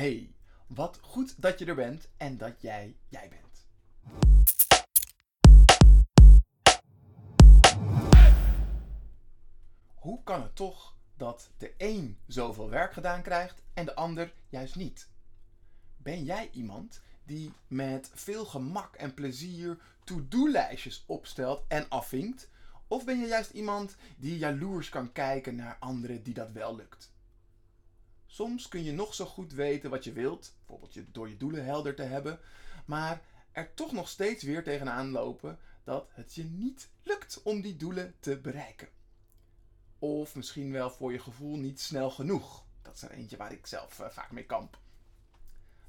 Hey, wat goed dat je er bent en dat jij jij bent. Hoe kan het toch dat de een zoveel werk gedaan krijgt en de ander juist niet? Ben jij iemand die met veel gemak en plezier to-do-lijstjes opstelt en afvinkt? Of ben je juist iemand die jaloers kan kijken naar anderen die dat wel lukt? Soms kun je nog zo goed weten wat je wilt, bijvoorbeeld door je doelen helder te hebben, maar er toch nog steeds weer tegenaan lopen dat het je niet lukt om die doelen te bereiken. Of misschien wel voor je gevoel niet snel genoeg. Dat is er eentje waar ik zelf uh, vaak mee kamp.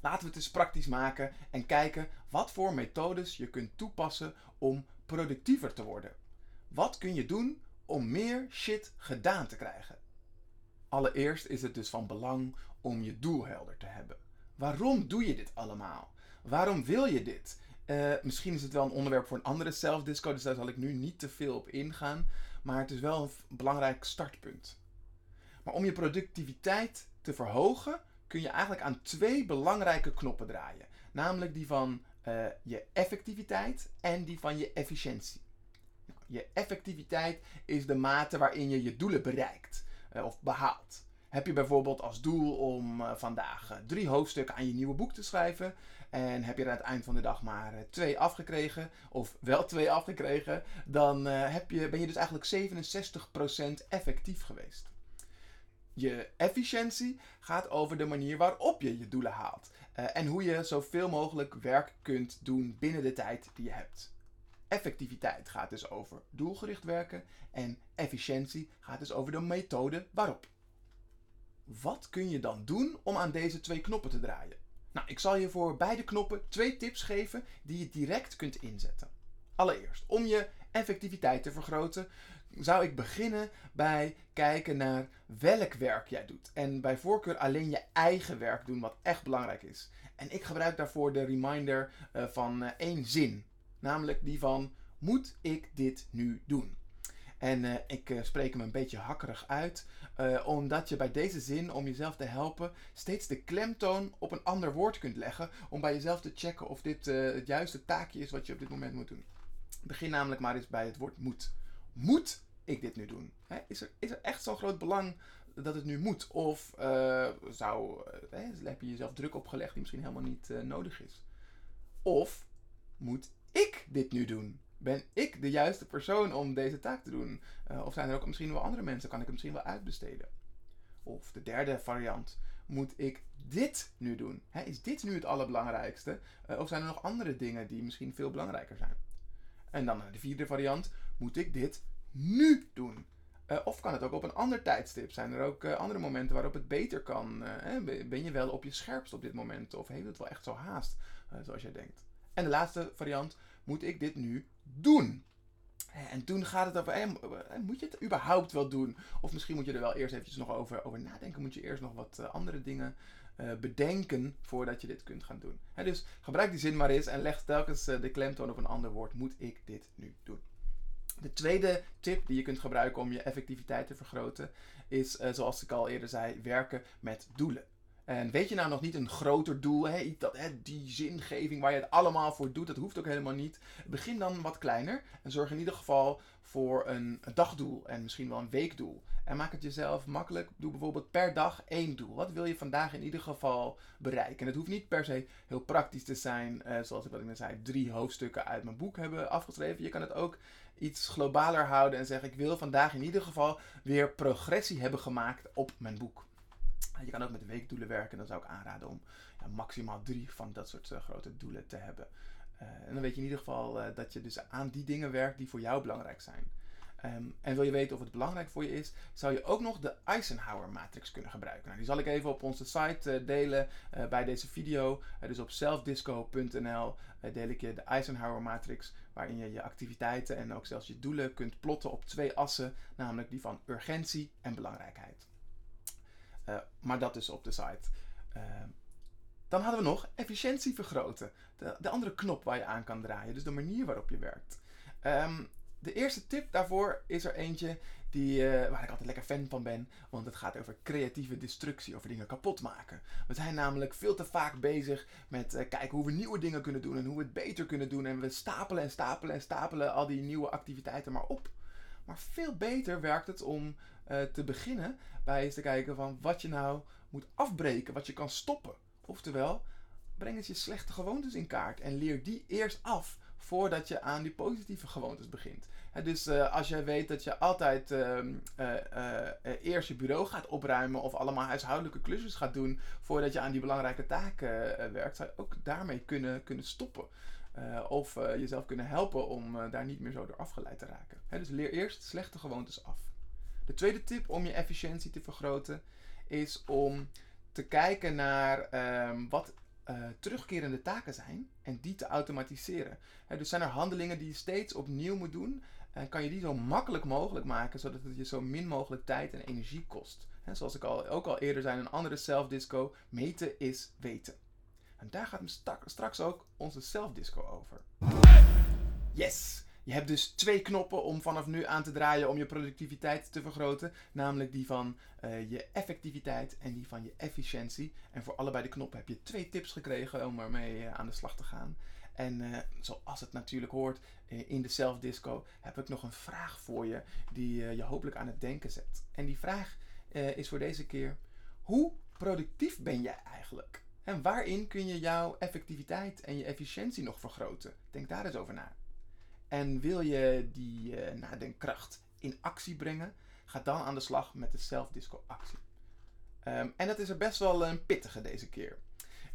Laten we het eens praktisch maken en kijken wat voor methodes je kunt toepassen om productiever te worden. Wat kun je doen om meer shit gedaan te krijgen? Allereerst is het dus van belang om je doel helder te hebben. Waarom doe je dit allemaal? Waarom wil je dit? Uh, misschien is het wel een onderwerp voor een andere self-disco, dus daar zal ik nu niet te veel op ingaan. Maar het is wel een belangrijk startpunt. Maar om je productiviteit te verhogen, kun je eigenlijk aan twee belangrijke knoppen draaien. Namelijk die van uh, je effectiviteit en die van je efficiëntie. Nou, je effectiviteit is de mate waarin je je doelen bereikt of behaalt. Heb je bijvoorbeeld als doel om uh, vandaag drie hoofdstukken aan je nieuwe boek te schrijven, en heb je er aan het eind van de dag maar twee afgekregen, of wel twee afgekregen, dan heb je, ben je dus eigenlijk 67% effectief geweest. Je efficiëntie gaat over de manier waarop je je doelen haalt. En hoe je zoveel mogelijk werk kunt doen binnen de tijd die je hebt. Effectiviteit gaat dus over doelgericht werken en efficiëntie gaat dus over de methode waarop. Wat kun je dan doen om aan deze twee knoppen te draaien? Nou, ik zal je voor beide knoppen twee tips geven die je direct kunt inzetten. Allereerst, om je effectiviteit te vergroten, zou ik beginnen bij kijken naar welk werk jij doet. En bij voorkeur alleen je eigen werk doen, wat echt belangrijk is. En ik gebruik daarvoor de reminder uh, van uh, één zin. Namelijk die van, moet ik dit nu doen? En uh, ik spreek hem een beetje hakkerig uit, omdat je bij deze zin, om jezelf te helpen, steeds de klemtoon op een ander woord kunt leggen. Om bij jezelf te checken of dit het juiste taakje is wat je op dit moment moet doen. Begin namelijk maar eens bij het woord moet moet ik dit nu doen? Hè? Is, er, is er echt zo'n groot belang dat het nu moet? Of uh, zou, uh, heb je jezelf druk opgelegd die misschien helemaal niet uh, nodig is? Of moet dit nu doen? Ben ik de juiste persoon om deze taak te doen? of zijn er ook misschien wel andere mensen? Kan ik het misschien wel uitbesteden? Of de derde variant. Moet ik dit nu doen? Is dit nu het allerbelangrijkste? of zijn er nog andere dingen die misschien veel belangrijker zijn? En dan de vierde variant. Moet ik dit nu doen? Uh, of kan het ook op een ander tijdstip? Zijn er ook andere momenten waarop het beter kan? Ben je wel op je scherpst op dit moment? Of heeft het wel echt zo haast, zoals jij denkt? En de laatste variant, moet ik dit nu doen? En toen gaat het over, hey, moet je het überhaupt wel doen? Of misschien moet je er wel eerst eventjes nog over, over nadenken. Moet je eerst nog wat andere dingen bedenken voordat je dit kunt gaan doen. dus gebruik die zin maar eens en leg telkens de klemtoon op een ander woord. Moet ik dit nu doen? De tweede tip die je kunt gebruiken om je effectiviteit te vergroten is, zoals ik al eerder zei, werken met doelen. En weet je nou nog niet een groter doel, hè, dat, hè, die zingeving waar je het allemaal voor doet, dat hoeft ook helemaal niet. Begin dan wat kleiner en zorg in ieder geval voor een, dagdoel en misschien wel een weekdoel. En maak het jezelf makkelijk. Doe bijvoorbeeld per dag één doel. Wat wil je vandaag in ieder geval bereiken? En het hoeft niet per se heel praktisch te zijn, uh, zoals ik wat ik net zei, drie hoofdstukken uit mijn boek hebben afgeschreven. Je kan het ook iets globaler houden en zeggen: Ik wil vandaag in ieder geval weer progressie hebben gemaakt op mijn boek. Je kan ook met weekdoelen werken. Dan zou ik aanraden om ja, maximaal drie van dat soort uh, grote doelen te hebben. Uh, en dan weet je in ieder geval uh, dat je dus aan die dingen werkt die voor jou belangrijk zijn. Um, en wil je weten of het belangrijk voor je is, zou je ook nog de Eisenhower matrix kunnen gebruiken. Nou, die zal ik even op onze site delen bij deze video. Dus op selfdisco.nl deel ik je de Eisenhower matrix, waarin je je activiteiten en ook zelfs je doelen kunt plotten op twee assen, namelijk die van urgentie en belangrijkheid. Maar dat dus op de site. Ehm, dan hadden we nog efficiëntie vergroten. De, de, andere knop waar je aan kan draaien, dus de manier waarop je werkt. Um, de eerste tip daarvoor is er eentje die, eh, waar ik altijd lekker fan van ben. Want het gaat over creatieve destructie, over dingen kapot maken. We zijn namelijk veel te vaak bezig met uh, kijken hoe we nieuwe dingen kunnen doen en hoe we het beter kunnen doen. En we stapelen en stapelen en stapelen al die nieuwe activiteiten maar op. Maar veel beter werkt het om uh, te beginnen bij eens te kijken van wat je nou moet afbreken, wat je kan stoppen. Oftewel, breng eens je slechte gewoontes in kaart en leer die eerst af voordat je aan die positieve gewoontes begint. dus uh, als jij weet dat je altijd uh, uh, eerst je bureau gaat opruimen of allemaal huishoudelijke klusjes gaat doen voordat je aan die belangrijke taken werkt, zou je ook daarmee kunnen, kunnen stoppen. of jezelf kunnen helpen om daar niet meer zo door afgeleid te raken. dus leer eerst slechte gewoontes af. De tweede tip om je efficiëntie te vergroten is om te kijken naar um, wat uh, terugkerende taken zijn en die te automatiseren. dus zijn er handelingen die je steeds opnieuw moet doen en kan je die zo makkelijk mogelijk maken zodat het je zo min mogelijk tijd en energie kost. zoals ik al, ook al eerder zei in een andere self-disco, meten is weten. En daar gaat straks ook onze self-disco over. Yes! Je hebt dus twee knoppen om vanaf nu aan te draaien om je productiviteit te vergroten. Namelijk die van uh, je effectiviteit en die van je efficiëntie. En voor allebei de knoppen heb je twee tips gekregen om ermee uh, aan de slag te gaan. En uh, zoals het natuurlijk hoort in de self-disco heb ik nog een vraag voor je die je hopelijk aan het denken zet. En die vraag is voor deze keer: hoe productief ben jij eigenlijk? En waarin kun je jouw effectiviteit en je efficiëntie nog vergroten? Denk daar eens over na. En wil je die uh, nadenkkracht in actie brengen, ga dan aan de slag met de self-disco actie. Um, en dat is er best wel een pittige deze keer.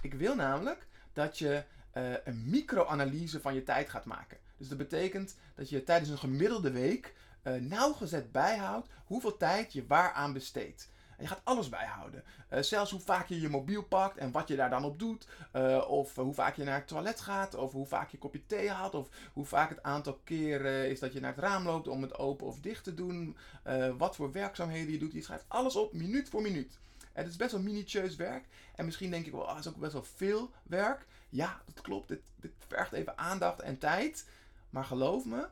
Ik wil namelijk dat je uh, een micro-analyse van je tijd gaat maken. Dus dat betekent dat je tijdens een gemiddelde week uh, nauwgezet bijhoudt hoeveel tijd je waaraan besteedt. En je gaat alles bijhouden. Uh, zelfs hoe vaak je je mobiel pakt en wat je daar dan op doet. Uh, of hoe vaak je naar het toilet gaat. Of hoe vaak je een kopje thee haalt. Of hoe vaak het aantal keren is dat je naar het raam loopt om het open of dicht te doen. Wat voor werkzaamheden je doet. Je schrijft alles op, minuut voor minuut. Het is best wel minutieus werk. En misschien denk ik wel, dat is ook best wel veel werk. Ja, dat klopt. Dit, dit vergt even aandacht en tijd. Maar geloof me,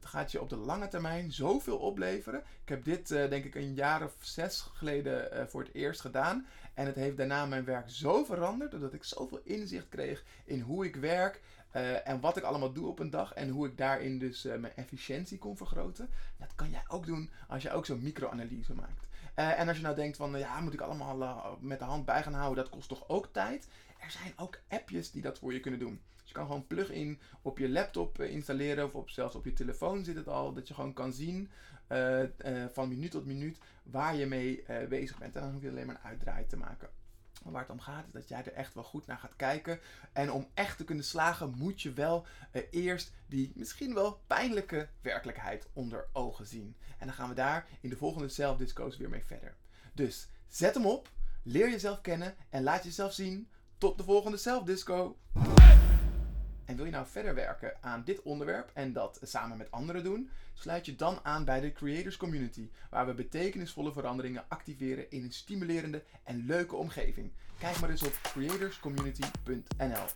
het gaat je op de lange termijn zoveel opleveren. Ik heb dit uh, denk ik een jaar of zes geleden uh, voor het eerst gedaan. En het heeft daarna mijn werk zo veranderd. Doordat ik zoveel inzicht kreeg in hoe ik werk. Uh, en wat ik allemaal doe op een dag. En hoe ik daarin dus mijn efficiëntie kon vergroten. Dat kan jij ook doen als je ook zo'n micro-analyse maakt. en als je nou denkt van ja, moet ik allemaal met de hand bij gaan houden. Dat kost toch ook tijd. Er zijn ook appjes die dat voor je kunnen doen. Je kan gewoon plug-in op je laptop eh, installeren of op, zelfs op je telefoon zit het al. Dat je gewoon kan zien uh, uh, van minuut tot minuut waar je mee bezig bent. En dan hoef je alleen maar een uitdraai te maken. Waar het om gaat is dat jij er echt wel goed naar gaat kijken. En om echt te kunnen slagen moet je wel eerst die misschien wel pijnlijke werkelijkheid onder ogen zien. En dan gaan we daar in de volgende zelfdisco's weer mee verder. Dus zet hem op, leer jezelf kennen en laat jezelf zien. Tot de volgende zelfdisco. En wil je nou verder werken aan dit onderwerp en dat samen met anderen doen, sluit je dan aan bij de Creators Community, waar we betekenisvolle veranderingen activeren in een stimulerende en leuke omgeving. Kijk maar eens op creatorscommunity.nl.